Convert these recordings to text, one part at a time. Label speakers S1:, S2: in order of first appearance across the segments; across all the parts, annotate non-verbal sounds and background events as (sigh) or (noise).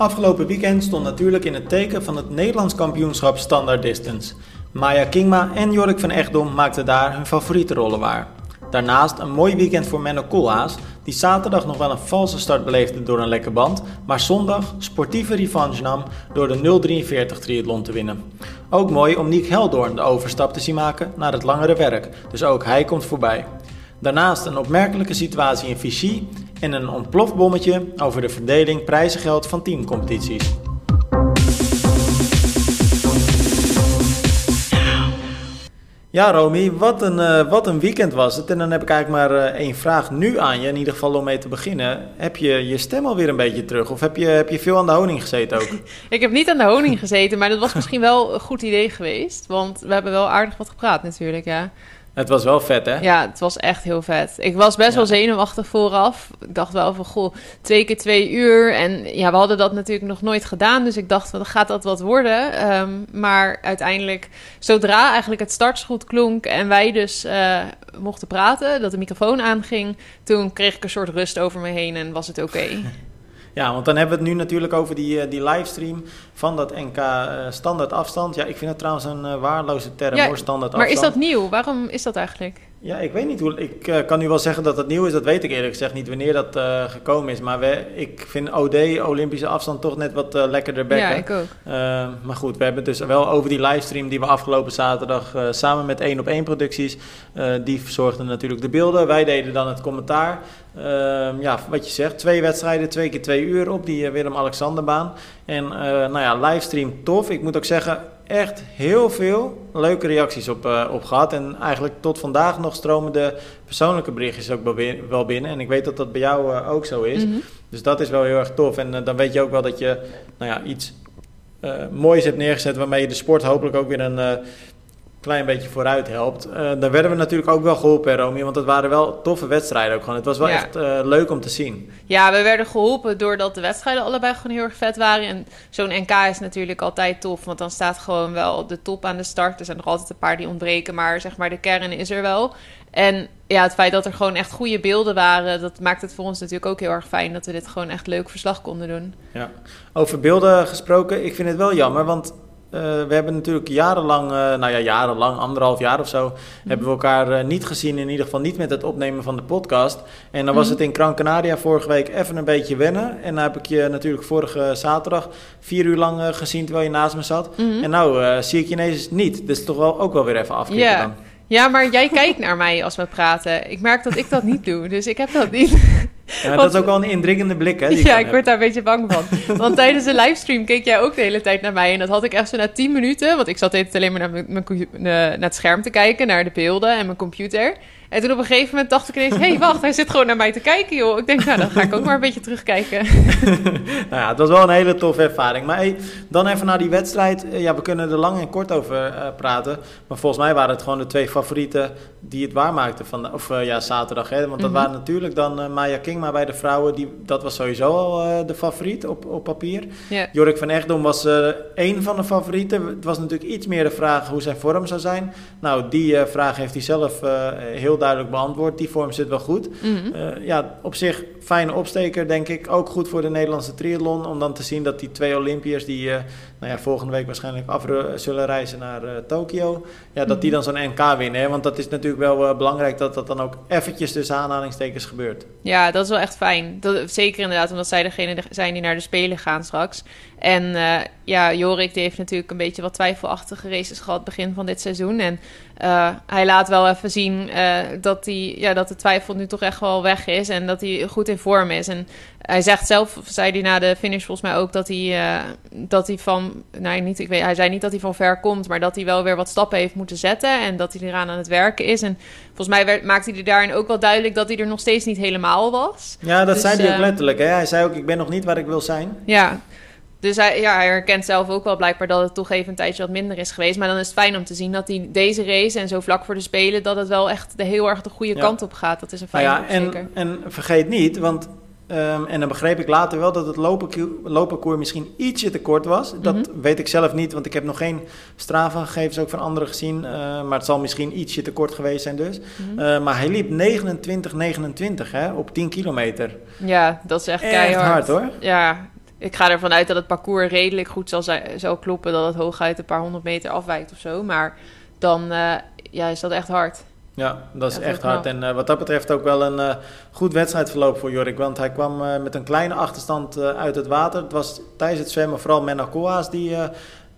S1: Afgelopen weekend stond natuurlijk in het teken van het Nederlands kampioenschap Standard Distance. Maya Kingma en Jorik van Echtdom maakten daar hun favoriete rollen waar. Daarnaast een mooi weekend voor Menno Koolhaas, die zaterdag nog wel een valse start beleefde door een lekke band, maar zondag sportieve revanche nam door de 043 triathlon te winnen. Ook mooi om Niek Heldoorn de overstap te zien maken naar het langere werk, dus ook hij komt voorbij. Daarnaast een opmerkelijke situatie in Vichy en een ontplofbommetje over de verdeling prijzengeld van teamcompetities. Ja, Romy, wat een, uh, wat een weekend was het. En dan heb ik eigenlijk maar uh, één vraag nu aan je, in ieder geval om mee te beginnen. Heb je je stem alweer een beetje terug? Of heb je, heb je veel aan de honing gezeten ook? (laughs)
S2: ik heb niet aan de honing gezeten, maar dat was misschien wel een goed idee geweest. Want we hebben wel aardig wat gepraat natuurlijk, ja.
S1: Het was wel vet, hè?
S2: Ja, het was echt heel vet. Ik was best wel zenuwachtig vooraf. Ik dacht wel van, goh, twee keer twee uur. En ja, we hadden dat natuurlijk nog nooit gedaan. Dus ik dacht, dan gaat dat wat worden? Um, maar uiteindelijk, zodra eigenlijk het startschot klonk... en wij dus uh, mochten praten, dat de microfoon aanging... toen kreeg ik een soort rust over me heen en was het oké. Okay. (laughs)
S1: Ja, want dan hebben we het nu natuurlijk over die, die livestream van dat NK uh, standaard afstand. Ja, ik vind het trouwens een uh, waardeloze term ja, hoor, standaard
S2: maar afstand. Maar is dat nieuw? Waarom is dat eigenlijk?
S1: Ja, ik weet niet hoe. Ik uh, kan nu wel zeggen dat het nieuw is. Dat weet ik eerlijk gezegd niet wanneer dat uh, gekomen is. Maar we, ik vind OD, Olympische afstand, toch net wat uh, lekkerder bekken.
S2: Ja, ik ook.
S1: maar goed, we hebben het dus wel over die livestream die we afgelopen zaterdag samen met 1 op 1 producties. die verzorgden natuurlijk de beelden. Wij deden dan het commentaar. Ehm, ja, wat je zegt, twee wedstrijden, twee keer twee uur op die Willem-Alexanderbaan. En nou ja, livestream tof. Ik moet ook zeggen, echt heel veel leuke reacties op, uh, op gehad. En eigenlijk tot vandaag nog stromen de persoonlijke berichtjes ook wel binnen. En ik weet dat dat bij jou uh, ook zo is. Mm -hmm. Dus dat is wel heel erg tof. En uh, dan weet je ook wel dat je nou ja, iets moois hebt neergezet... waarmee je de sport hopelijk ook weer een klein beetje vooruit helpt. Uh, daar werden we natuurlijk ook wel geholpen, Romy, want het waren wel toffe wedstrijden ook gewoon. Het was wel ja. echt uh, leuk om te zien.
S2: Ja, we werden geholpen doordat de wedstrijden allebei gewoon heel erg vet waren. En zo'n NK is natuurlijk altijd tof, want dan staat gewoon wel de top aan de start. Er zijn nog altijd een paar die ontbreken, maar zeg maar de kern is er wel. En ja, het feit dat er gewoon echt goede beelden waren, dat maakt het voor ons natuurlijk ook heel erg fijn dat we dit gewoon echt leuk verslag konden doen.
S1: Ja, over beelden gesproken, ik vind het wel jammer, want uh, we hebben natuurlijk jarenlang, uh, nou ja, jarenlang, anderhalf jaar of zo, mm -hmm. hebben we elkaar uh, niet gezien. In ieder geval niet met het opnemen van de podcast. En dan mm -hmm. was het in Gran Canaria vorige week even een beetje wennen. En dan heb ik je natuurlijk vorige zaterdag vier uur lang gezien terwijl je naast me zat. Mm -hmm. En nou zie ik je ineens niet. Dus toch wel ook wel weer even afkicken
S2: yeah.
S1: dan.
S2: Ja, maar jij kijkt naar mij als we praten. Ik merk dat ik dat niet doe, dus ik heb dat niet. (laughs)
S1: Ja, dat is ook wel een indringende blik, hè?
S2: ja, ik word daar een beetje bang van. (laughs) Want tijdens de livestream keek jij ook de hele tijd naar mij. En dat had ik echt zo na 10 minuten. Want ik zat altijd alleen maar naar, mijn, naar het scherm te kijken, naar de beelden en mijn computer. En toen op een gegeven moment dacht ik ineens... hé, hey, wacht, hij zit gewoon naar mij te kijken, joh. Ik denk, nou, dan ga ik ook maar een beetje terugkijken. (laughs)
S1: nou ja, het was wel een hele toffe ervaring. Maar hey, dan even naar die wedstrijd. Ja, we kunnen er lang en kort over uh, praten. Maar volgens mij waren het gewoon de twee favorieten die het waarmaakten. Van, of uh, ja, zaterdag, hè. Want dat mm -hmm. waren natuurlijk dan uh, Maya Kingma bij de vrouwen. Die, dat was sowieso al de favoriet op, op papier.
S2: Yeah.
S1: Jorik van Echtdom was één van de favorieten. Het was natuurlijk iets meer de vraag hoe zijn vorm zou zijn. Nou, die vraag heeft hij zelf heel duidelijk beantwoord. Die vorm zit wel goed.
S2: Mm -hmm.
S1: uh, ja, op zich fijne opsteker, denk ik. Ook goed voor de Nederlandse triathlon. Om dan te zien dat die twee Olympiërs die nou ja, volgende week waarschijnlijk af zullen reizen naar uh, Tokio. Ja, dat die dan zo'n NK winnen. Hè? Want dat is natuurlijk wel belangrijk dat dat dan ook eventjes tussen aanhalingstekens gebeurt.
S2: Ja, dat is wel echt fijn. Dat, zeker inderdaad, omdat zij degene zijn die naar de Spelen gaan straks. En uh, ja, Jorik die heeft natuurlijk een beetje wat twijfelachtige races gehad begin van dit seizoen. En hij laat wel even zien dat, die, ja, dat de twijfel nu toch echt wel weg is. En dat hij goed in vorm is. En hij zegt zelf, zei hij na de finish volgens mij ook, dat hij, dat hij van... Nou, niet, ik weet, hij zei niet dat hij van ver komt, maar dat hij wel weer wat stappen heeft moeten zetten. En dat hij eraan aan het werken is. En volgens mij werd, maakte hij daarin ook wel duidelijk dat hij er nog steeds niet helemaal was.
S1: Ja, dat dus, zei hij ook letterlijk. Hè? Hij zei ook, ik ben nog niet waar ik wil zijn.
S2: Ja, dus hij, ja, hij herkent zelf ook wel blijkbaar dat het toch even een tijdje wat minder is geweest. Maar dan is het fijn om te zien dat hij deze race en zo vlak voor de Spelen... dat het wel echt de, heel erg de goede ja. kant op gaat. Dat is een fijn
S1: nou ja, en, en vergeet niet, want... Um, en dan begreep ik later wel dat het loopparcours misschien ietsje te kort was. Dat mm -hmm. weet ik zelf niet, want ik heb nog geen Strava-gegevens ook van anderen gezien. Uh, maar het zal misschien ietsje te kort geweest zijn dus. Mm -hmm. uh, maar hij liep 29, 29 hè, op 10 kilometer.
S2: Ja, dat is echt,
S1: echt
S2: keihard.
S1: hard hoor.
S2: Ja, ik ga ervan uit dat het parcours redelijk goed zal, zijn, zal kloppen. Dat het hooguit een paar honderd meter afwijkt of zo. Maar dan uh, ja, is dat echt hard.
S1: Ja, dat is echt hard. En uh, wat dat betreft ook wel een uh, goed wedstrijdverloop voor Jorik. Want hij kwam met een kleine achterstand uit het water. Het was tijdens het zwemmen vooral Menno Koas die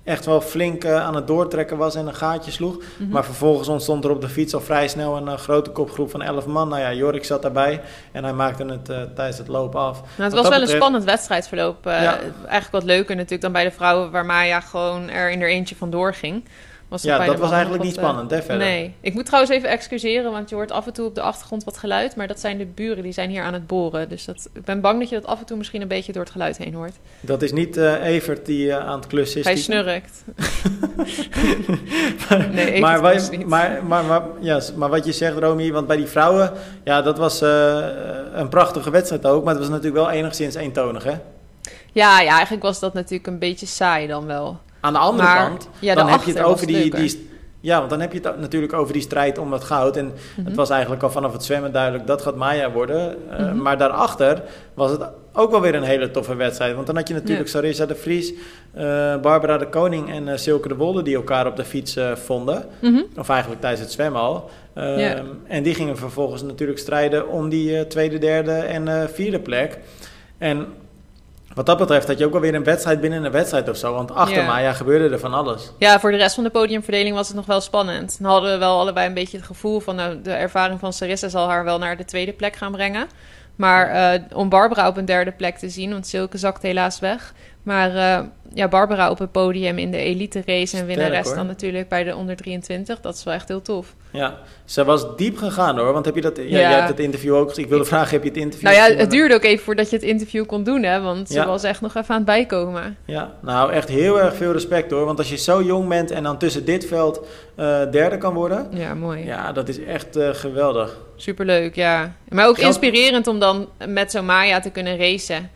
S1: echt wel flink aan het doortrekken was en een gaatje sloeg. Mm -hmm. Maar vervolgens ontstond er op de fiets al vrij snel een grote kopgroep van 11 man. Nou ja, Jorik zat daarbij en hij maakte het tijdens het lopen af.
S2: Nou, het was wel betreft... een spannend wedstrijdverloop. Ja. Eigenlijk wat leuker natuurlijk dan bij de vrouwen, waar Maya gewoon er in er eentje vandoor ging.
S1: Was ja, dat was eigenlijk niet spannend, hè, verder.
S2: Nee. Ik moet trouwens even excuseren, want je hoort af en toe op de achtergrond wat geluid. Maar dat zijn de buren, die zijn hier aan het boren. Dus dat, ik ben bang dat je dat af en toe misschien een beetje door het geluid heen hoort.
S1: Dat is niet uh, Evert die uh, aan het klussen is.
S2: Hij
S1: die...
S2: snurkt. (laughs)
S1: maar, nee, maar, wij, maar, maar, maar, ja, maar wat je zegt, Romy, want bij die vrouwen... Ja, dat was uh, een prachtige wedstrijd ook. Maar het was natuurlijk wel enigszins eentonig, hè?
S2: Ja, ja, eigenlijk was dat natuurlijk een beetje saai dan wel.
S1: Aan de andere maar, kant, ja, dan heb je het over die, die, ja, want dan heb je het natuurlijk over die strijd om het goud. En het was eigenlijk al vanaf het zwemmen duidelijk dat gaat Maya worden. Uh. Maar daarachter was het ook wel weer een hele toffe wedstrijd. Want dan had je natuurlijk ja. Sarissa de Vries, uh, Barbara de Koning en uh, Silke de Wolde die elkaar op de fiets vonden. Mm-hmm. Of eigenlijk tijdens het zwemmen al. Yeah. En die gingen vervolgens natuurlijk strijden om die tweede, derde en vierde plek. En wat dat betreft had je ook wel weer een wedstrijd binnen een wedstrijd of zo. Want achter. Maya gebeurde er van alles.
S2: Ja, voor de rest van de podiumverdeling was het nog wel spannend. Dan hadden we wel allebei een beetje het gevoel van... Nou, de ervaring van Sarissa zal haar wel naar de tweede plek gaan brengen. Maar uh, om Barbara op een derde plek te zien... want Silke zakt helaas weg... Maar uh, ja, Barbara op het podium in de elite race en winnares dan natuurlijk bij de onder 23. Dat is wel echt heel tof.
S1: Ja, ze was diep gegaan hoor. Want heb je dat? Ja, ja. Jij hebt het interview ook. Ik wilde ik, vragen, heb je het interview?
S2: Nou ja, het duurde ook even voordat je het interview kon doen, hè? Want ze was echt nog even aan het bijkomen.
S1: Ja, nou echt heel erg veel respect hoor. Want als je zo jong bent en dan tussen dit veld uh, derde kan worden.
S2: Ja, mooi.
S1: Ja, dat is echt uh, geweldig.
S2: Superleuk, ja. Maar ook inspirerend om dan met zo'n Maya te kunnen racen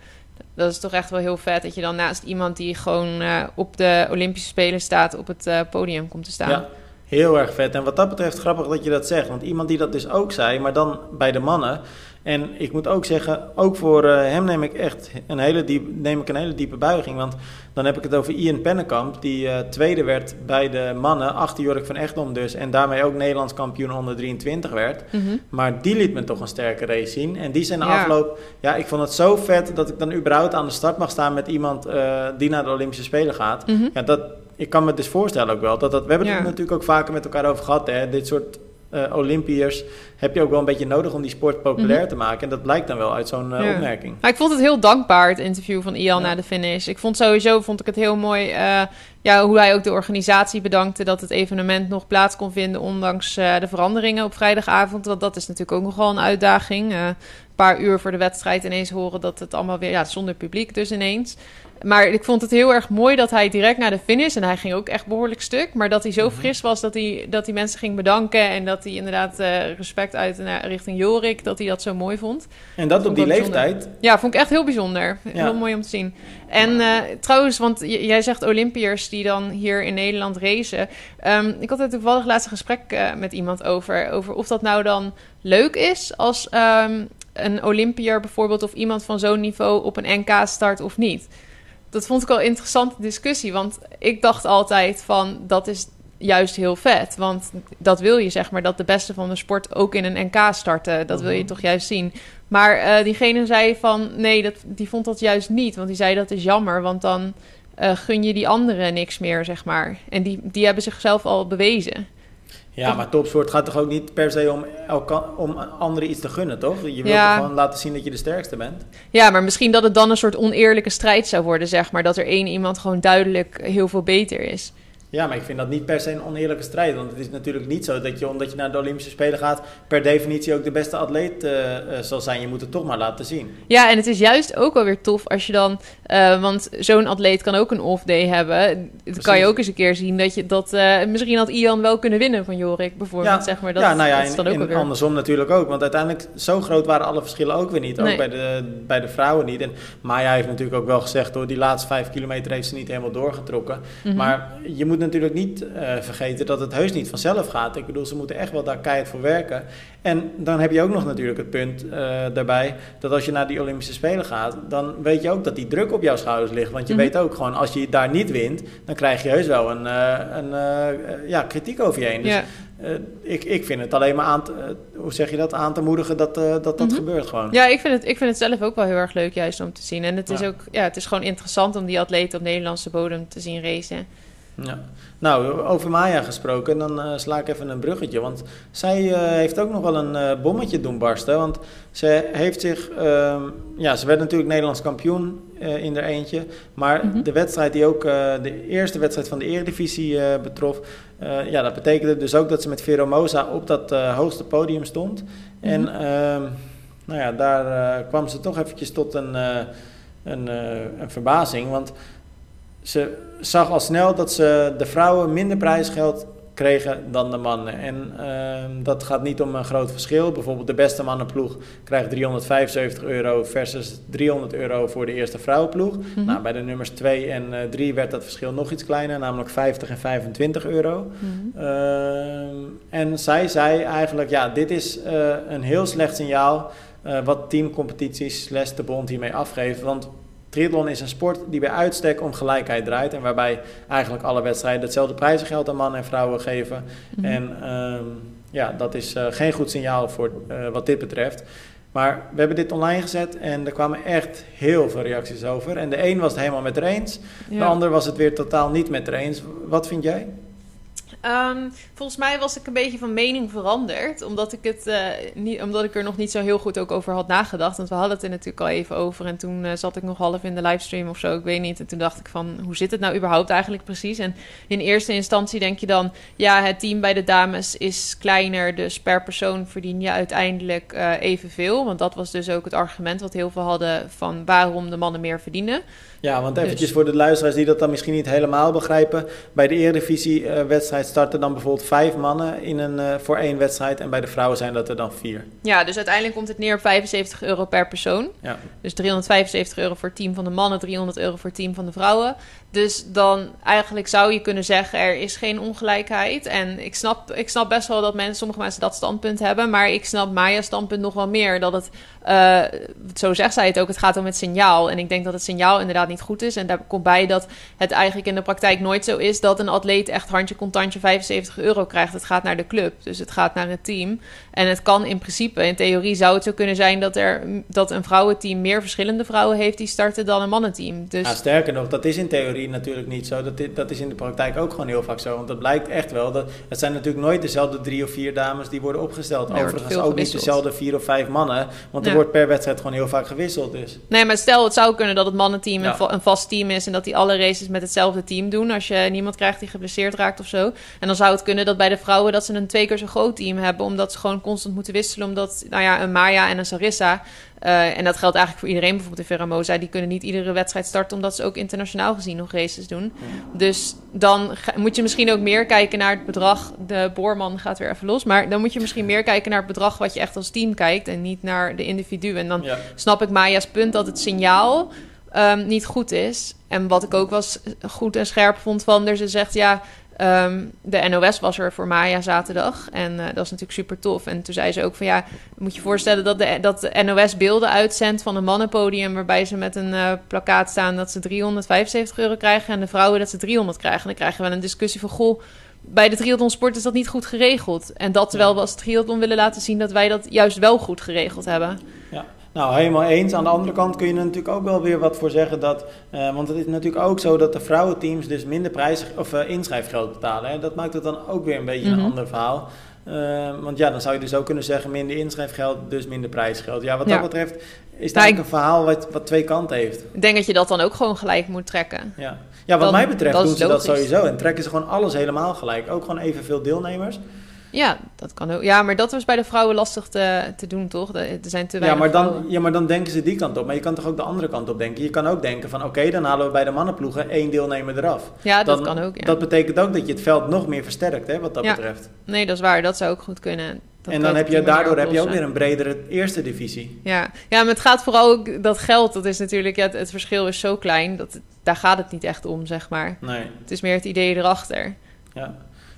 S2: dat is toch echt wel heel vet dat je dan naast iemand die gewoon uh, op de Olympische Spelen staat, op het uh, podium komt te staan.
S1: Ja, heel erg vet. En wat dat betreft grappig dat je dat zegt. Want iemand die dat dus ook zei, maar dan bij de mannen. En ik moet ook zeggen, ook voor uh, hem neem ik echt een hele, diep, neem ik een hele diepe buiging. Want dan heb ik het over Ian Pennekamp, die uh, tweede werd bij de mannen, achter Jork van Echtdom dus. En daarmee ook Nederlands kampioen onder 23 werd. Mm -hmm. Maar die liet me toch een sterke race zien. En die zijn de ja. afloop, ja, ik vond het zo vet dat ik dan überhaupt aan de start mag staan met iemand uh, die naar de Olympische Spelen gaat. Mm -hmm. Ja, dat, ik kan me dus voorstellen ook wel dat dat. We hebben het natuurlijk ook vaker met elkaar over gehad, hè? Dit soort Olympiërs heb je ook wel een beetje nodig om die sport populair mm-hmm. te maken. En dat blijkt dan wel uit zo'n uh, ja. opmerking.
S2: Maar ik vond het heel dankbaar, het interview van Ian ja. na de finish. Ik vond sowieso vond ik het heel mooi uh, ja, hoe hij ook de organisatie bedankte dat het evenement nog plaats kon vinden, ondanks de veranderingen op vrijdagavond. Want dat is natuurlijk ook nogal een uitdaging. Paar uur voor de wedstrijd ineens horen dat het allemaal weer, ja, zonder publiek dus ineens. Maar ik vond het heel erg mooi dat hij direct naar de finish... en hij ging ook echt behoorlijk stuk... maar dat hij zo fris was dat hij, dat hij mensen ging bedanken... en dat hij inderdaad uh, respect uit naar, richting Jorik... dat hij dat zo mooi vond.
S1: En dat, dat op die leeftijd?
S2: Ja, vond ik echt heel bijzonder. Ja. Heel mooi om te zien. En uh, trouwens, want jij zegt Olympiërs die dan hier in Nederland racen. Um, ik had er toevallig laatst een gesprek uh, met iemand over... over of dat nou dan leuk is als um, een Olympiër bijvoorbeeld... of iemand van zo'n niveau op een NK start of niet dat vond ik wel een interessante discussie. Want ik dacht altijd van dat is juist heel vet. Want dat wil je, zeg maar, dat de beste van de sport ook in een NK starten. Dat wil je toch juist zien. Maar uh, diegene zei van nee, dat, die vond dat juist niet. Want die zei dat is jammer, want dan uh, gun je die anderen niks meer, zeg maar. En die, die hebben zichzelf al bewezen.
S1: Ja, maar topsport gaat toch ook niet per se om, elka, om anderen iets te gunnen, toch? Je wilt ja. gewoon laten zien dat je de sterkste bent.
S2: Ja, maar misschien dat het dan een soort oneerlijke strijd zou worden, zeg maar. Dat er één iemand gewoon duidelijk heel veel beter is.
S1: Ja, maar ik vind dat niet per se een oneerlijke strijd. Want het is natuurlijk niet zo dat je, omdat je naar de Olympische Spelen gaat, per definitie ook de beste atleet uh, uh, zal zijn. Je moet het toch maar laten zien.
S2: Ja, en het is juist ook wel weer tof als je dan, uh, want zo'n atleet kan ook een off-day hebben. Dan kan je ook eens een keer zien dat je dat, misschien had Ian wel kunnen winnen van Jorik bijvoorbeeld.
S1: Ja,
S2: zeg maar. dat,
S1: ja nou ja,
S2: dat is dan
S1: en,
S2: ook
S1: en andersom natuurlijk ook. Want uiteindelijk, zo groot waren alle verschillen ook weer niet. Ook
S2: Nee.
S1: bij, de, bij de vrouwen niet. En Maya heeft natuurlijk ook wel gezegd, hoor, die laatste vijf kilometer heeft ze niet helemaal doorgetrokken.
S2: Mhm.
S1: Maar je moet natuurlijk niet vergeten dat het heus niet vanzelf gaat. Ik bedoel, ze moeten echt wel daar keihard voor werken. En dan heb je ook nog natuurlijk het punt daarbij dat als je naar die Olympische Spelen gaat, dan weet je ook dat die druk op jouw schouders ligt. Want je mhm. weet ook gewoon, als je daar niet wint, dan krijg je heus wel een, een ja, kritiek over je heen. Dus, uh, ik, ik vind het alleen maar aan te, uh, hoe zeg je dat, aan te moedigen dat uh, dat, dat mm -hmm. gebeurt gewoon.
S2: Ja, ik vind, het, ik vind het zelf ook wel heel erg leuk juist om te zien. En het is ook, ja, het is gewoon interessant om die atleten op Nederlandse bodem te zien racen.
S1: Ja. Nou, over Maya gesproken, dan uh, sla ik even een bruggetje. Want zij uh, heeft ook nog wel een uh, bommetje doen barsten. Want ze heeft zich, ehm, ja, ze werd natuurlijk Nederlands kampioen in er eentje. Maar mm -hmm. de wedstrijd die ook de eerste wedstrijd van de Eredivisie betrof, ja, dat betekende dus ook dat ze met Veromosa op dat hoogste podium stond. Mm -hmm. En ehm, nou ja, daar kwam ze toch eventjes tot een, een, een verbazing. Want ze zag al snel dat ze de vrouwen minder prijsgeld kregen dan de mannen. En uh, dat gaat niet om een groot verschil. Bijvoorbeeld de beste mannenploeg krijgt 375 euro versus 300 euro voor de eerste vrouwenploeg. Mm nou, bij de nummers 2 en uh, eh, 3 werd dat verschil nog iets kleiner, namelijk 50 en 25 euro. Mm -hmm. uh, en zij zei eigenlijk, ja, dit is uh, een heel slecht signaal wat teamcompetities slash de bond hiermee afgeeft. Want Triathlon is een sport die bij uitstek om gelijkheid draait. En waarbij eigenlijk alle wedstrijden hetzelfde prijzengeld aan mannen en vrouwen geven. Mhm. En ehm, ja, dat is uh, geen goed signaal voor uh, wat dit betreft. Maar we hebben dit online gezet en er kwamen echt heel veel reacties over. En de een was het helemaal met er eens, ja. de ander was het weer totaal niet met er eens. Wat vind jij?
S2: Um, volgens mij was ik een beetje van mening veranderd. Omdat ik, het, uh, niet, omdat ik er nog niet zo heel goed ook over had nagedacht. Want we hadden het er natuurlijk al even over. En toen uh, zat ik nog half in de livestream of zo. Ik weet niet. En toen dacht ik van, hoe zit het nou überhaupt eigenlijk precies? En in eerste instantie denk je dan... Ja, het team bij de dames is kleiner. Dus per persoon verdien je uiteindelijk uh, evenveel. Want dat was dus ook het argument wat heel veel hadden... van waarom de mannen meer verdienen.
S1: Ja, want eventjes dus. voor de luisteraars die dat dan misschien niet helemaal begrijpen. Bij de Eredivisie-wedstrijd uh, starten dan bijvoorbeeld vijf mannen in een, uh, voor één wedstrijd. En bij de vrouwen zijn dat er dan vier.
S2: Ja, dus uiteindelijk komt het neer op 75 euro per persoon. Ja. Dus 375 euro voor het team van de mannen, 300 euro voor het team van de vrouwen. Dus dan eigenlijk zou je kunnen zeggen, er is geen ongelijkheid. En ik snap, ik snap best wel dat mensen, sommige mensen dat standpunt hebben. Maar ik snap Maya's standpunt nog wel meer. Dat het, uh, zo zegt zij het ook, het gaat om het signaal. En ik denk dat het signaal inderdaad niet goed is. En daar komt bij dat het eigenlijk in de praktijk nooit zo is dat een atleet echt handje contantje 75 euro krijgt. Het gaat naar de club, dus het gaat naar het team. En het kan in principe, in theorie zou het zo kunnen zijn dat, er, dat een vrouwenteam meer verschillende vrouwen heeft die starten dan een mannenteam. Dus...
S1: Ja, sterker nog, dat is in theorie natuurlijk niet zo. Dat, dat is in de praktijk ook gewoon heel vaak zo. Want dat blijkt echt wel. Dat, het zijn natuurlijk nooit dezelfde drie of vier dames die worden opgesteld. Nee, Overigens ook niet dezelfde vier of vijf mannen. Want er wordt per wedstrijd gewoon heel vaak gewisseld. Dus.
S2: Nee, maar stel het zou kunnen dat het mannenteam ja. Een, een, vast team is. En dat die alle races met hetzelfde team doen. Als je niemand krijgt die geblesseerd raakt of zo. En dan zou het kunnen dat bij de vrouwen dat ze een twee keer zo groot team hebben. Omdat ze gewoon constant moeten wisselen. Omdat nou ja, een Maya en een Sarissa uh, en dat geldt eigenlijk voor iedereen. Bijvoorbeeld in Veramosa, die kunnen niet iedere wedstrijd starten... omdat ze ook internationaal gezien nog races doen. Dus dan moet je misschien ook meer kijken naar het bedrag. De boorman gaat weer even los. Maar dan moet je misschien meer kijken naar het bedrag... wat je echt als team kijkt en niet naar de individu. En dan ja. snap ik Maya's punt dat het signaal... Um, niet goed is. En wat ik ook was goed en scherp vond van er. Ze zegt ja, Um, de NOS was er voor Maya zaterdag. En uh, dat is natuurlijk super tof. En toen zei ze ook van ja, moet je voorstellen dat de, dat de NOS beelden uitzendt van een mannenpodium. Waarbij ze met een uh, plakkaat staan dat ze 375 euro krijgen. En de vrouwen dat ze 300 krijgen. En dan krijgen we een discussie van goh. Bij de triathlonsport is dat niet goed geregeld. En dat terwijl we als triathlon willen laten zien dat wij dat juist wel goed geregeld hebben.
S1: Ja, nou, helemaal eens. Aan de andere kant kun je er natuurlijk ook wel weer wat voor zeggen dat. Uh, want het is natuurlijk ook zo dat de vrouwenteams dus minder prijs of uh, inschrijfgeld betalen. Hè. Dat maakt het dan ook weer een beetje een ander verhaal. Uh, want ja, dan zou je dus ook kunnen zeggen minder inschrijfgeld, dus minder prijsgeld. Ja, wat ja. dat betreft is dat nou, een verhaal wat, wat twee kanten heeft.
S2: Ik denk dat je dat dan ook gewoon gelijk moet trekken.
S1: Ja, ja wat dan, mij betreft doen ze dat sowieso. En trekken ze gewoon alles helemaal gelijk. Ook gewoon evenveel deelnemers.
S2: Ja, dat kan ook. Ja, maar dat was bij de vrouwen lastig te, te doen, toch? Er zijn te
S1: ja maar, dan, ja, maar dan denken ze die kant op. Maar je kan toch ook de andere kant op denken? Je kan ook denken van, oké, dan halen we bij de mannenploegen één deelnemer eraf.
S2: Ja, dat kan ook, ja.
S1: Dat betekent ook dat je het veld nog meer versterkt, hè, wat dat
S2: ja.
S1: betreft.
S2: Nee, dat is waar. Dat zou ook goed kunnen. dat
S1: en dan heb je, daardoor heb je ook weer een bredere eerste divisie.
S2: Ja. ja, maar het gaat vooral ook dat geld. Dat is natuurlijk, ja, het, het verschil is zo klein dat daar gaat het niet echt om, zeg maar.
S1: Nee,
S2: Het is meer het idee erachter.
S1: ja.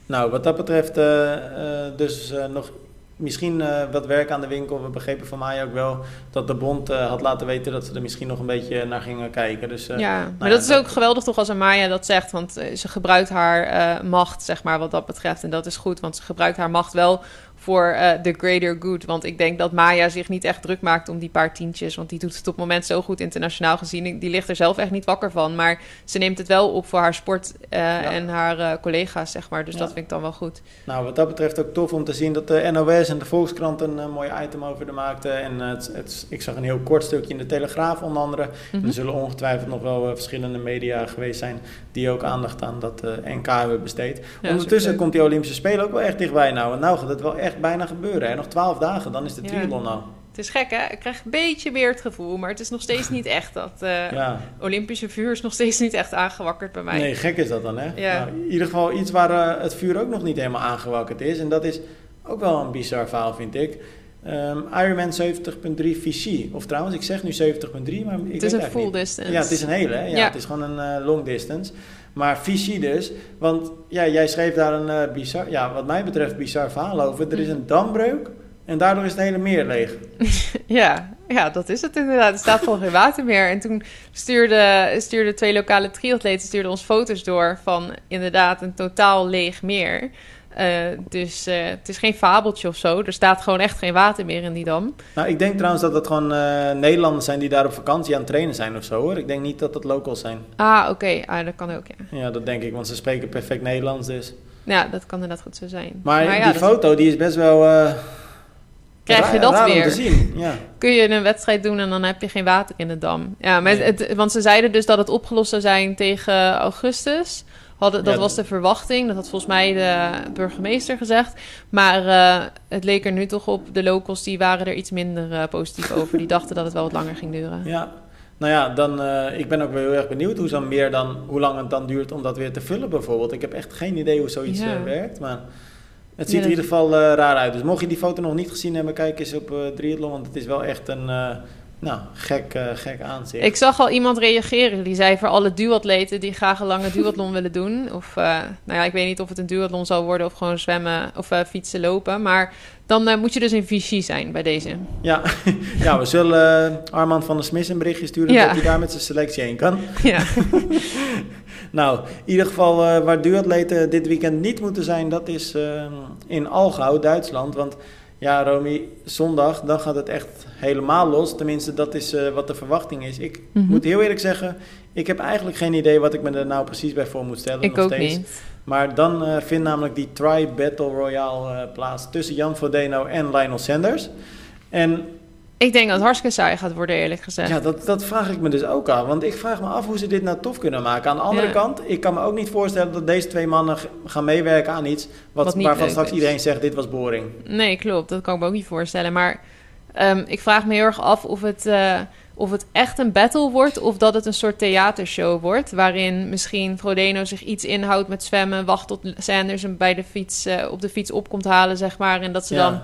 S1: Nou, wat dat betreft eh, eh, dus eh, nog misschien wat werk aan de winkel. We begrepen van mij ook wel dat de bond had laten weten dat ze er misschien nog een beetje naar gingen kijken. Dus
S2: ja, maar
S1: ja,
S2: dat is ook geweldig toch als Amaya dat zegt. Want ze gebruikt haar macht, zeg maar, wat dat betreft. En dat is goed, want ze gebruikt haar macht wel voor eh the greater good. Want ik denk dat Maya zich niet echt druk maakt om die paar tientjes. Want die doet het op het moment zo goed internationaal gezien. Die ligt er zelf echt niet wakker van. Maar ze neemt het wel op voor haar sport eh, en haar eh, collega's, zeg maar. Dus
S1: Ja.
S2: dat vind ik dan wel goed.
S1: Nou, wat dat betreft ook tof om te zien dat de NOS en de Volkskrant een eh, mooi item over de maakten. En eh, het, het, ik zag een heel kort stukje in de Telegraaf onder andere.
S2: Mhm.
S1: Er zullen ongetwijfeld nog wel eh, verschillende media geweest zijn die ook aandacht aan dat eh, NK hebben besteed.
S2: Ja,
S1: Ondertussen komt die Olympische Spelen ook wel echt dichtbij nou. En nou gaat het wel echt bijna gebeuren. Hè? Nog twaalf dagen, dan is de triathlon nou.
S2: Het is gek, hè? Ik krijg een beetje weer het gevoel. Maar het is nog steeds niet echt dat... eh,
S1: Ja.
S2: Olympische vuur is nog steeds niet echt aangewakkerd bij mij.
S1: Nee, gek is dat dan, hè?
S2: Ja.
S1: Nou, in ieder geval iets waar eh, het vuur ook nog niet helemaal aangewakkerd is. En dat is ook wel een bizar verhaal, vind ik. Ehm Ironman 70.3 Vichy. Of trouwens, ik zeg nu 70.3, maar ik
S2: het is een full
S1: niet.
S2: distance.
S1: Ja, het is een hele, hè? Ja,
S2: Ja.
S1: Het is gewoon een eh, long distance. Maar Vichy dus, want ja, jij schreef daar een eh, bizar, ja, wat mij betreft bizar verhaal over. Er is een dambreuk en daardoor is het hele meer leeg. (laughs)
S2: Ja, ja, dat is het inderdaad. Er staat gewoon geen water meer. En toen stuurden stuurde twee lokale triatleten stuurden ons foto's door van inderdaad een totaal leeg meer. Eh, dus eh, het is geen fabeltje of zo. Er staat gewoon echt geen water meer in die dam.
S1: Nou, ik denk trouwens dat het gewoon eh, Nederlanders zijn die daar op vakantie aan het trainen zijn of zo, hoor. Ik denk niet dat het locals zijn.
S2: Ah, oké. Ah, dat kan ook, ja.
S1: Ja, dat denk ik, want ze spreken perfect Nederlands dus.
S2: Ja, dat kan inderdaad goed zo zijn.
S1: Maar,
S2: ja,
S1: die
S2: dat-
S1: foto, die is best wel...
S2: Krijg je dat
S1: om
S2: weer?
S1: te zien, ja. (laughs)
S2: kun je een wedstrijd doen en dan heb je geen water in de dam. Ja, maar
S1: Nee.
S2: het, want ze zeiden dus dat het opgelost zou zijn tegen augustus. Hadden, dat
S1: Ja,
S2: was de verwachting. Dat had volgens mij de burgemeester gezegd. Maar eh, het leek er nu toch op. De locals die waren er iets minder eh, positief over. Die dachten dat het wel wat langer ging duren.
S1: Ja, nou ja, dan, eh, ik ben ook wel heel erg benieuwd hoe, zo'n meer dan, hoe lang het dan duurt om dat weer te vullen bijvoorbeeld. Ik heb echt geen idee hoe zoiets
S2: Ja.
S1: werkt, maar het
S2: Ja,
S1: ziet er in ieder geval raar uit. Dus mocht je die foto nog niet gezien hebben, kijk eens op eh Triathlon, want het is wel echt een nou, gek, gek aanzicht.
S2: Ik zag al iemand reageren. Die zei voor alle duatleten die graag een lange duathlon willen doen. Of, eh, nou ja, ik weet niet of het een duathlon zal worden of gewoon zwemmen of eh, fietsen, lopen. Maar dan moet je dus in Vichy zijn bij deze.
S1: Ja, (laughs) ja, we zullen Armand van der Smis een berichtje sturen
S2: Ja.
S1: dat hij daar met zijn selectie heen kan.
S2: Ja. (laughs)
S1: Nou, in ieder geval waar duatleten dit weekend niet moeten zijn, dat is in Algau, Duitsland. Want ja, Romy, zondag, dan gaat het echt helemaal los. Tenminste, dat is eh, wat de verwachting is. Ik
S2: Mhm.
S1: moet heel eerlijk zeggen, ik heb eigenlijk geen idee wat ik me er nou precies bij voor moet stellen.
S2: Ik
S1: nog
S2: ook
S1: steeds.
S2: niet.
S1: Maar dan eh, vindt namelijk die Tri Battle Royale eh, plaats tussen Jan Frodeno en Lionel Sanders. En
S2: Ik denk dat het hartstikke saai gaat worden, eerlijk gezegd.
S1: ja, dat, dat vraag ik me dus ook af. Want ik vraag me af hoe ze dit nou tof kunnen maken. Aan de andere
S2: Ja.
S1: kant, ik kan me ook niet voorstellen dat deze twee mannen gaan meewerken aan iets... Wat, waarvan straks
S2: is.
S1: iedereen zegt, dit was boring.
S2: Nee, klopt. Dat kan ik me ook niet voorstellen. Maar ehm, ik vraag me heel erg af of het, eh, of het echt een battle wordt... of dat het een soort theatershow wordt... waarin misschien Frodeno zich iets inhoudt met zwemmen... wacht tot Sanders hem bij de fiets, eh, op de fiets op komt halen, zeg maar... en dat ze
S1: Ja.
S2: dan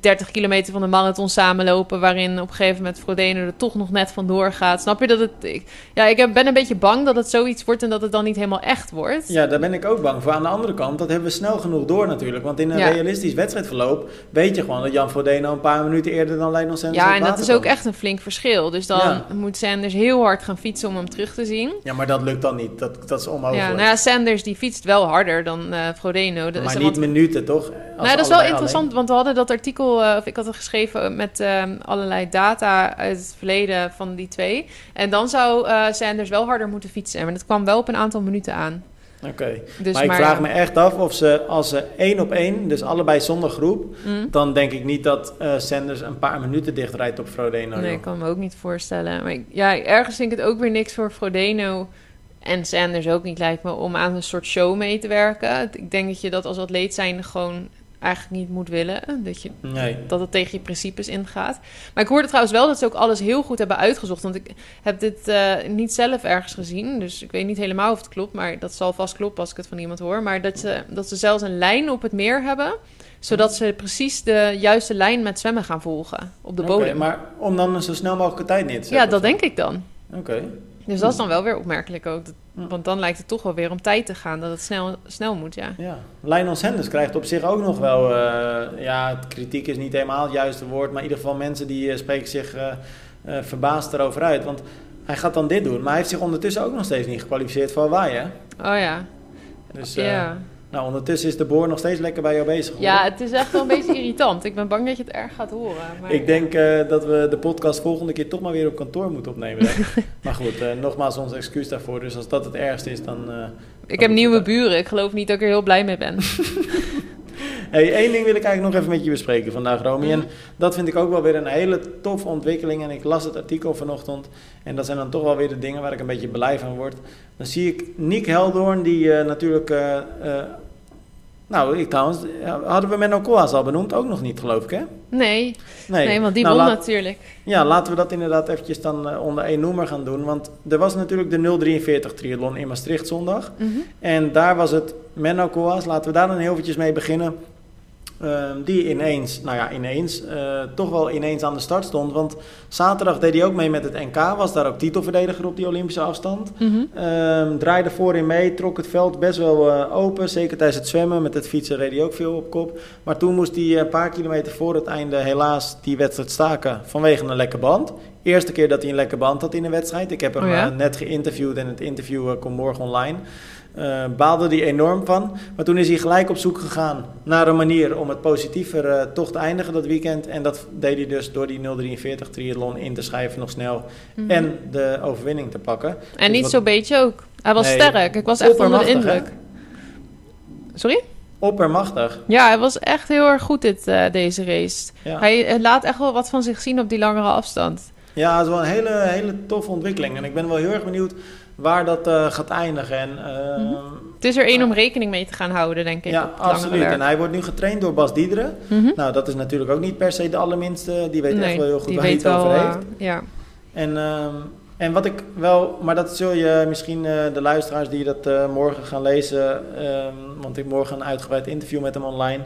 S2: 30 kilometer van de marathon samenlopen... waarin op een gegeven moment Frodeno er toch nog net vandoor gaat. Snap je dat het... Ik, ja, ik ben een beetje bang dat het zoiets wordt... en dat het dan niet helemaal echt wordt.
S1: Ja, daar ben ik ook bang voor. Aan de andere kant, dat hebben we snel genoeg door natuurlijk. Want in een
S2: Ja.
S1: realistisch wedstrijdverloop weet je gewoon dat Jan Frodeno een paar minuten eerder dan Lionel Sanders
S2: Ja, en dat is ook echt een flink verschil. Dus dan
S1: Ja.
S2: moet Sanders heel hard gaan fietsen om hem terug te zien.
S1: Ja, maar dat lukt dan niet. Dat, dat is onmogelijk.
S2: Ja, nou ja, Sanders die fietst wel harder dan eh Frodeno. Dat
S1: maar
S2: is,
S1: niet
S2: want-
S1: minuten, toch? Als
S2: nou, dat is wel interessant, want we hadden dat artikel, eh, of ik had het geschreven met ehm, allerlei data uit het verleden van die twee. En dan zou eh, Sanders wel harder moeten fietsen. Maar dat kwam wel op een aantal minuten aan.
S1: Oké.
S2: Dus
S1: maar ik
S2: maar,
S1: vraag me echt af of ze, als ze één op één, dus allebei zonder groep...
S2: Mm.
S1: dan denk ik niet dat eh, Sanders een paar minuten dicht rijdt op Frodeno.
S2: Nee, ik kan me ook niet voorstellen. Maar ik- ja, ergens vind ik het ook weer niks voor Frodeno en Sanders ook niet, lijkt me, om aan een soort show mee te werken. Ik denk dat je dat als atleet zijn gewoon eigenlijk niet moet willen. Dat, je,
S1: Nee.
S2: dat het tegen je principes ingaat. Maar ik hoorde trouwens wel dat ze ook alles heel goed hebben uitgezocht. Want ik heb dit eh, niet zelf ergens gezien. Dus ik weet niet helemaal of het klopt. Maar dat zal vast kloppen als ik het van iemand hoor. Maar dat ze, dat ze zelfs een lijn op het meer hebben. Zodat ze precies de juiste lijn met zwemmen gaan volgen op de bodem.
S1: maar om dan zo snel mogelijk tijd neer te zetten?
S2: ja, dat denk ik dan.
S1: Oké.
S2: Dus dat is dan wel weer opmerkelijk ook. Want dan lijkt het toch wel weer om tijd te gaan. Dat het snel, snel moet, ja.
S1: Ja, Lionel Sanders krijgt op zich ook nog wel, eh, ja, kritiek is niet helemaal het juiste woord, maar in ieder geval mensen die eh, spreken zich eh, verbaasd erover uit. Want hij gaat dan dit doen, maar hij heeft zich ondertussen ook nog steeds niet gekwalificeerd voor Hawaii, hè?
S2: Oh ja.
S1: Dus
S2: ja.
S1: Nou, ondertussen is de boor nog steeds lekker bij jou bezig. hoor.
S2: ja, het is echt wel een beetje irritant. Ik ben bang dat je het erg gaat horen. Maar
S1: Ik denk eh, dat we de podcast volgende keer toch maar weer op kantoor moeten opnemen. (laughs) maar goed, eh, nogmaals ons excuus daarvoor. Dus als dat het ergste is, dan... eh,
S2: Ik heb nieuwe buren. Ik geloof niet dat ik er heel blij mee ben. (laughs)
S1: Hey, één ding wil ik eigenlijk nog even met je bespreken vandaag, Romy. En dat vind ik ook wel weer een hele toffe ontwikkeling. En ik las het artikel vanochtend. En dat zijn dan toch wel weer de dingen waar ik een beetje blij van word. Dan zie ik Nick Heldoorn, die eh, natuurlijk... eh, eh, nou, ik trouwens... hadden we Menno Koolhaas al benoemd? Ook nog niet, geloof ik, hè?
S2: Nee, nee, want die
S1: Nou,
S2: won
S1: laat-
S2: natuurlijk.
S1: Ja, laten we dat inderdaad eventjes dan onder één noemer gaan doen. Want er was natuurlijk de 043 triathlon in Maastricht zondag.
S2: Mhm.
S1: En daar was het Menno Koolhaas, laten we daar dan heel eventjes mee beginnen. Ehm, die ineens, nou ja, ineens, eh, toch wel ineens aan de start stond. Want zaterdag deed hij ook mee met het NK, was daar ook titelverdediger op die Olympische afstand. Ehm, draaide voorin mee, trok het veld best wel eh, open. Zeker tijdens het zwemmen, met het fietsen reed hij ook veel op kop. Maar toen moest hij een paar kilometer voor het einde helaas die wedstrijd staken vanwege een lekke band. Eerste keer dat hij een lekke band had in een wedstrijd. Ik heb hem
S2: Oh ja?
S1: eh, net geïnterviewd en het interview eh, komt morgen online. Eh, baalde hij enorm van. Maar toen is hij gelijk op zoek gegaan naar een manier om het positiever eh, toch te eindigen dat weekend. En dat deed hij dus door die 043 triathlon in te schrijven nog snel.
S2: Mhm.
S1: En de overwinning te pakken.
S2: En
S1: Dus
S2: niet
S1: wat-
S2: zo'n beetje ook. Hij was
S1: Nee,
S2: sterk. Ik was echt onder de
S1: hè?
S2: indruk. Sorry?
S1: Oppermachtig.
S2: Ja, hij was echt heel erg goed dit, eh, deze race.
S1: Ja.
S2: Hij laat echt wel wat van zich zien op die langere afstand.
S1: Ja, het is wel een hele, hele toffe ontwikkeling. En ik ben wel heel erg benieuwd waar dat eh, gaat eindigen. En, eh,
S2: Mhm. Het is er één om rekening mee te gaan houden, denk ik.
S1: Ja, absoluut. En hij wordt nu getraind door Bas Diederen.
S2: Mhm.
S1: Nou, dat is natuurlijk ook niet per se de allerminste. Die weet echt wel heel goed waar hij het over heeft.
S2: eh, ja.
S1: En, ehm, en wat ik wel, maar dat zul je misschien eh, de luisteraars die dat morgen gaan lezen, ehm, want ik heb morgen een uitgebreid interview met hem online.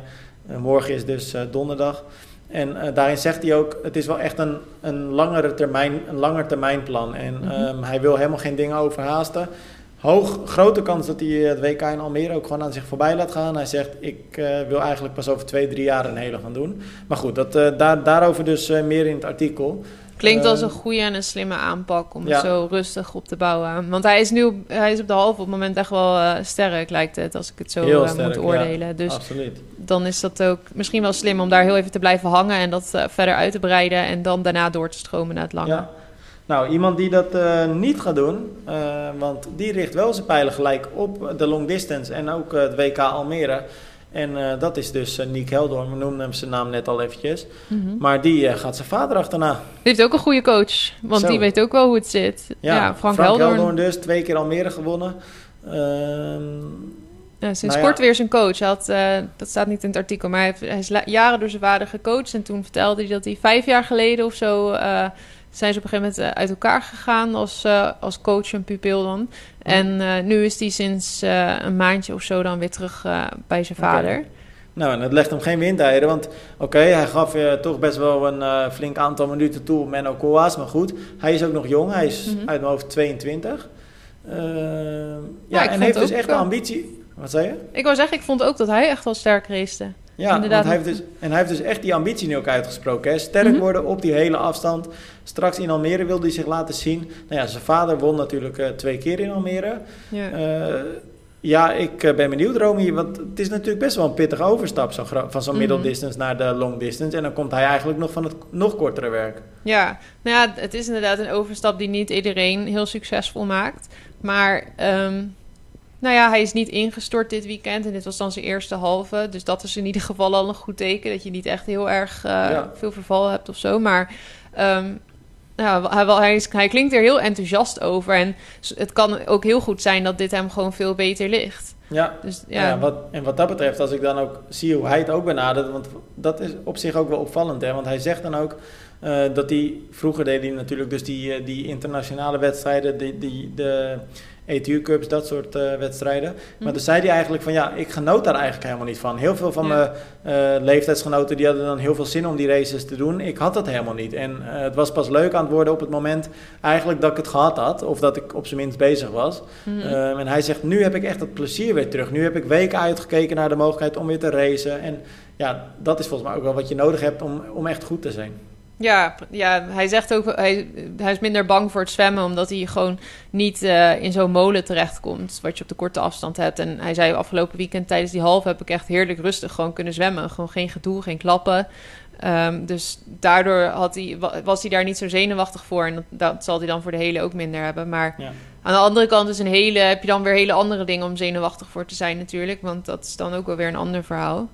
S1: Morgen is dus donderdag. En eh, daarin zegt hij ook, het is wel echt een, een, langere termijn, een langer termijn plan. En
S2: Mhm.
S1: ehm, hij wil helemaal geen dingen overhaasten. Hoog, grote kans dat hij het WK in Almere ook gewoon aan zich voorbij laat gaan. Hij zegt, ik eh, wil eigenlijk pas over twee, drie jaar een hele gaan doen. Maar goed, dat, eh, daar, daarover dus eh, meer in het artikel.
S2: Klinkt als
S1: Eh,
S2: een goede en een slimme aanpak om
S1: ja.
S2: het zo rustig op te bouwen. Want hij is nu hij is op de halve op het moment echt wel eh, sterk, lijkt het, als ik het zo eh,
S1: sterk,
S2: moet
S1: ja.
S2: oordelen. Dus
S1: Absoluut.
S2: dan is dat ook misschien wel slim om daar heel even te blijven hangen en dat eh, verder uit te breiden en dan daarna door te stromen naar het lange.
S1: Ja. Nou, iemand die dat niet gaat doen, want die richt wel zijn pijlen gelijk op de long distance en ook het WK Almere. En eh, dat is dus uh, Nick Heldoorn, we noemden hem zijn naam net al eventjes.
S2: Mhm.
S1: Maar die eh, gaat zijn vader achterna.
S2: Die heeft ook een goede coach, want
S1: Zo.
S2: die weet ook wel hoe het zit. Ja, Frank,
S1: Frank
S2: Heldoorn.
S1: dus, twee keer Almere gewonnen. Ehm,
S2: Ja, sinds
S1: Nou ja.
S2: kort weer zijn coach. Hij had, eh, dat staat niet in het artikel, maar hij, heeft- hij is jaren door zijn vader gecoacht. En toen vertelde hij dat hij vijf jaar geleden of zo... zijn ze op een gegeven moment eh, uit elkaar gegaan als, eh, als coach en pupil dan. En eh, nu is hij sinds een maandje of zo dan weer terug bij zijn vader.
S1: Nou, en het legt hem geen windeieren, want oké, hij gaf je toch best wel een flink aantal minuten toe, Menno Koolhaas, maar goed, hij is ook nog jong, hij is
S2: Mhm.
S1: uit mijn hoofd 22. Ehm,
S2: Ja,
S1: ja, en heeft dus echt de ambitie. Wat zei je?
S2: Ik wou zeggen, ik vond ook dat hij echt wel sterk racete.
S1: Ja,
S2: inderdaad.
S1: want hij heeft dus, en hij heeft dus echt die ambitie nu ook uitgesproken. Hè? Sterk
S2: Mhm.
S1: worden op die hele afstand. Straks in Almere wilde hij zich laten zien. Nou ja, zijn vader won natuurlijk eh, twee keer in Almere.
S2: Ja.
S1: Eh, ja, ik eh, ben benieuwd, Romy. Want het is natuurlijk best wel een pittige overstap zo van zo'n
S2: Mhm.
S1: middle distance naar de long distance. En dan komt hij eigenlijk nog van het nog kortere werk.
S2: Ja, nou ja, het is inderdaad een overstap die niet iedereen heel succesvol maakt. Maar ehm, nou ja, hij is niet ingestort dit weekend en dit was dan zijn eerste halve. Dus dat is in ieder geval al een goed teken, dat je niet echt heel erg eh,
S1: Ja.
S2: veel verval hebt of zo. Maar ehm, ja, hij, wel- hij, is, hij klinkt er heel enthousiast over en het kan ook heel goed zijn dat dit hem gewoon veel beter ligt.
S1: Ja,
S2: Dus
S1: ja.
S2: ja,
S1: wat, en wat dat betreft, als ik dan ook zie hoe hij het ook benadert, want dat is op zich ook wel opvallend, hè? want hij zegt dan ook eh, dat hij, vroeger deed hij natuurlijk dus die, eh, die internationale wedstrijden, die, die, de ETU Cups, dat soort eh, wedstrijden. Maar
S2: Mhm.
S1: toen zei hij eigenlijk van ja, ik genoot daar eigenlijk helemaal niet van. Heel veel van
S2: Ja.
S1: mijn eh, leeftijdsgenoten die hadden dan heel veel zin om die races te doen. Ik had dat helemaal niet. En eh, het was pas leuk aan het worden op het moment eigenlijk dat ik het gehad had, of dat ik op zijn minst bezig was.
S2: Mhm.
S1: Ehm, en hij zegt, nu heb ik echt het plezier weer terug. Nu heb ik weken uitgekeken naar de mogelijkheid om weer te racen. En ja, dat is volgens mij ook wel wat je nodig hebt om, om echt goed te zijn.
S2: Ja, ja, hij zegt ook, hij, hij is minder bang voor het zwemmen, omdat hij gewoon niet eh, in zo'n molen terechtkomt, wat je op de korte afstand hebt. En hij zei afgelopen weekend tijdens die halve heb ik echt heerlijk rustig gewoon kunnen zwemmen. Gewoon geen gedoe, geen klappen. Ehm, dus daardoor had hij, wa- was hij daar niet zo zenuwachtig voor. En dat, dat zal hij dan voor de hele ook minder hebben. Maar
S1: Ja.
S2: aan de andere kant is een hele, heb je dan weer hele andere dingen om zenuwachtig voor te zijn natuurlijk. Want dat is dan ook wel weer een ander verhaal.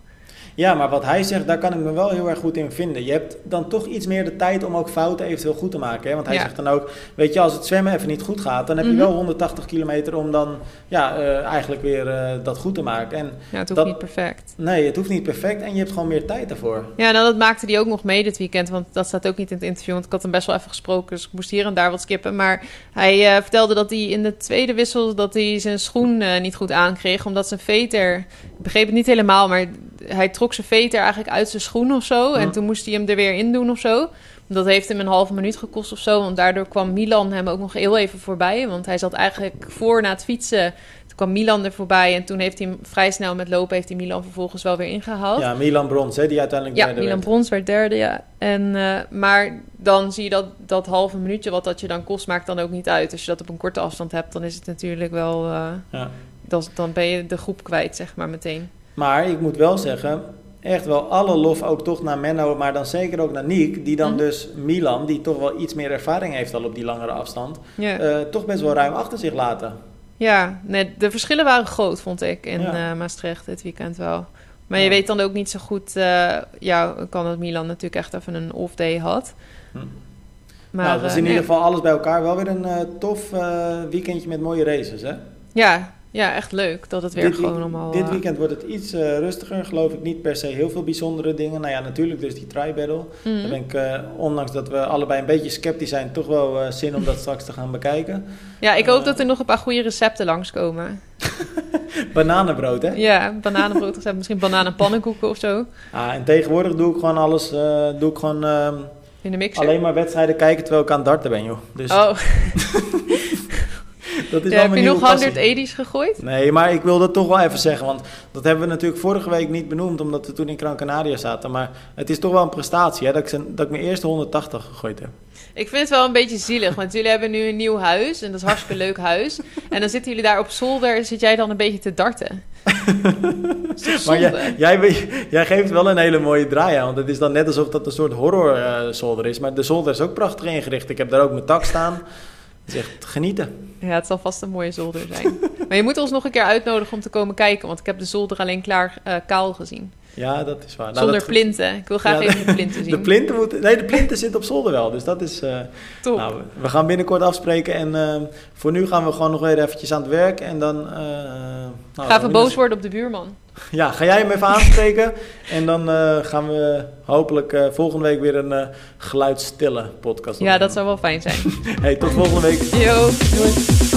S1: Ja, maar wat hij zegt, daar kan ik me wel heel erg goed in vinden. Je hebt dan toch iets meer de tijd om ook fouten eventueel goed te maken. Hè? Want hij
S2: Ja.
S1: zegt dan ook, weet je, als het zwemmen even niet goed gaat, dan heb je
S2: Mhm.
S1: wel 180 kilometer om dan ja, eh, eigenlijk weer eh, dat goed te maken. En
S2: Ja, het hoeft
S1: Dat-
S2: niet perfect.
S1: nee, het hoeft niet perfect en je hebt gewoon meer tijd daarvoor.
S2: Ja, nou dat maakte hij ook nog mee dit weekend, want dat staat ook niet in het interview, want ik had hem best wel even gesproken, dus ik moest hier en daar wat skippen. Maar hij eh, vertelde dat hij in de tweede wissel dat hij zijn schoen niet goed aankreeg, omdat zijn veter, ik begreep het niet helemaal, maar hij trok zijn veter eigenlijk uit zijn schoen of zo, en toen moest hij hem er weer in doen of zo. Dat heeft hem een halve minuut gekost of zo, want daardoor kwam Milan hem ook nog heel even voorbij, want hij zat eigenlijk voor na het fietsen. Toen kwam Milan er voorbij en toen heeft hij hem vrij snel met lopen, heeft hij Milan vervolgens wel weer ingehaald.
S1: Ja, Milan Brons, hè, die uiteindelijk
S2: Ja,
S1: derde
S2: Milan
S1: werd.
S2: Brons werd derde, ja. En, eh, maar dan zie je dat, dat halve minuutje wat dat je dan kost, maakt dan ook niet uit. Als je dat op een korte afstand hebt, dan is het natuurlijk wel... eh,
S1: Ja.
S2: dan, dan ben je de groep kwijt, zeg maar, meteen.
S1: Maar ik moet wel zeggen, echt wel alle lof ook toch naar Menno, maar dan zeker ook naar Niek, die dan
S2: Mhm.
S1: dus Milan, die toch wel iets meer ervaring heeft al op die langere afstand, eh, toch best wel ruim achter zich laten.
S2: ja nee, de verschillen waren groot, vond ik, in
S1: Ja.
S2: eh, Maastricht dit weekend wel. Maar je weet dan ook niet zo goed... eh, ja, kan dat Milan natuurlijk echt even een off-day had.
S1: Hm.
S2: Maar,
S1: nou, was
S2: eh,
S1: in
S2: nee.
S1: ieder geval alles bij elkaar wel weer een tof weekendje met mooie races. Hè?
S2: Ja, ja, echt leuk dat het weer
S1: dit,
S2: gewoon allemaal...
S1: dit
S2: eh,
S1: weekend wordt het iets eh, rustiger, geloof ik niet per se heel veel bijzondere dingen. Nou ja, natuurlijk dus die tri-battle.
S2: mhm.
S1: Daar ben ik, eh, ondanks dat we allebei een beetje sceptisch zijn, toch wel zin om dat (laughs) straks te gaan bekijken.
S2: Ja, ik hoop dat er nog een paar goede recepten langskomen. (laughs)
S1: Bananenbrood, hè?
S2: Ja, bananenbrood recept, misschien bananenpannenkoeken of zo.
S1: Ah, en tegenwoordig doe ik gewoon alles, doe ik gewoon ehm,
S2: In de mixer.
S1: alleen maar wedstrijden kijken terwijl ik aan het darten ben, joh. Dus
S2: oh, (laughs) (laughs)
S1: dat is
S2: ja, heb je nog
S1: passie.
S2: 180's gegooid?
S1: Nee, maar ik wil dat toch wel even zeggen, want dat hebben we natuurlijk vorige week niet benoemd, omdat we toen in Gran Canaria zaten. Maar het is toch wel een prestatie, hè, dat ik, zijn, dat ik mijn eerste 180 gegooid heb.
S2: Ik vind het wel een beetje zielig, want jullie hebben nu een nieuw huis. En dat is hartstikke leuk huis. En dan zitten jullie daar op zolder en zit jij dan een beetje te darten. (laughs)
S1: Maar jij, jij, geeft wel een hele mooie draai aan, want het is dan net alsof dat een soort horror zolder is. Maar de zolder is ook prachtig ingericht. Ik heb daar ook mijn tak staan. Echt genieten.
S2: Ja, het zal vast een mooie zolder zijn. maar je moet ons nog een keer uitnodigen om te komen kijken. Want ik heb de zolder alleen klaar eh, kaal gezien.
S1: Ja, dat is waar. Nou,
S2: Zonder
S1: dat-
S2: plinten. Ik wil graag
S1: Ja,
S2: even de plinten zien.
S1: De plinten moeten... Nee, de plinten zitten op zolder wel, dus dat is... eh,
S2: Top.
S1: Nou, we gaan binnenkort afspreken en eh, voor nu gaan we gewoon nog weer eventjes aan het werk en dan... eh, nou,
S2: Ga even boos worden op de buurman.
S1: Ja, ga jij hem even (laughs) aanspreken en dan gaan we hopelijk volgende week weer een geluidstille podcast
S2: Ja, dat zou wel fijn zijn. (laughs)
S1: Hey, tot volgende week.
S2: Yo, doei.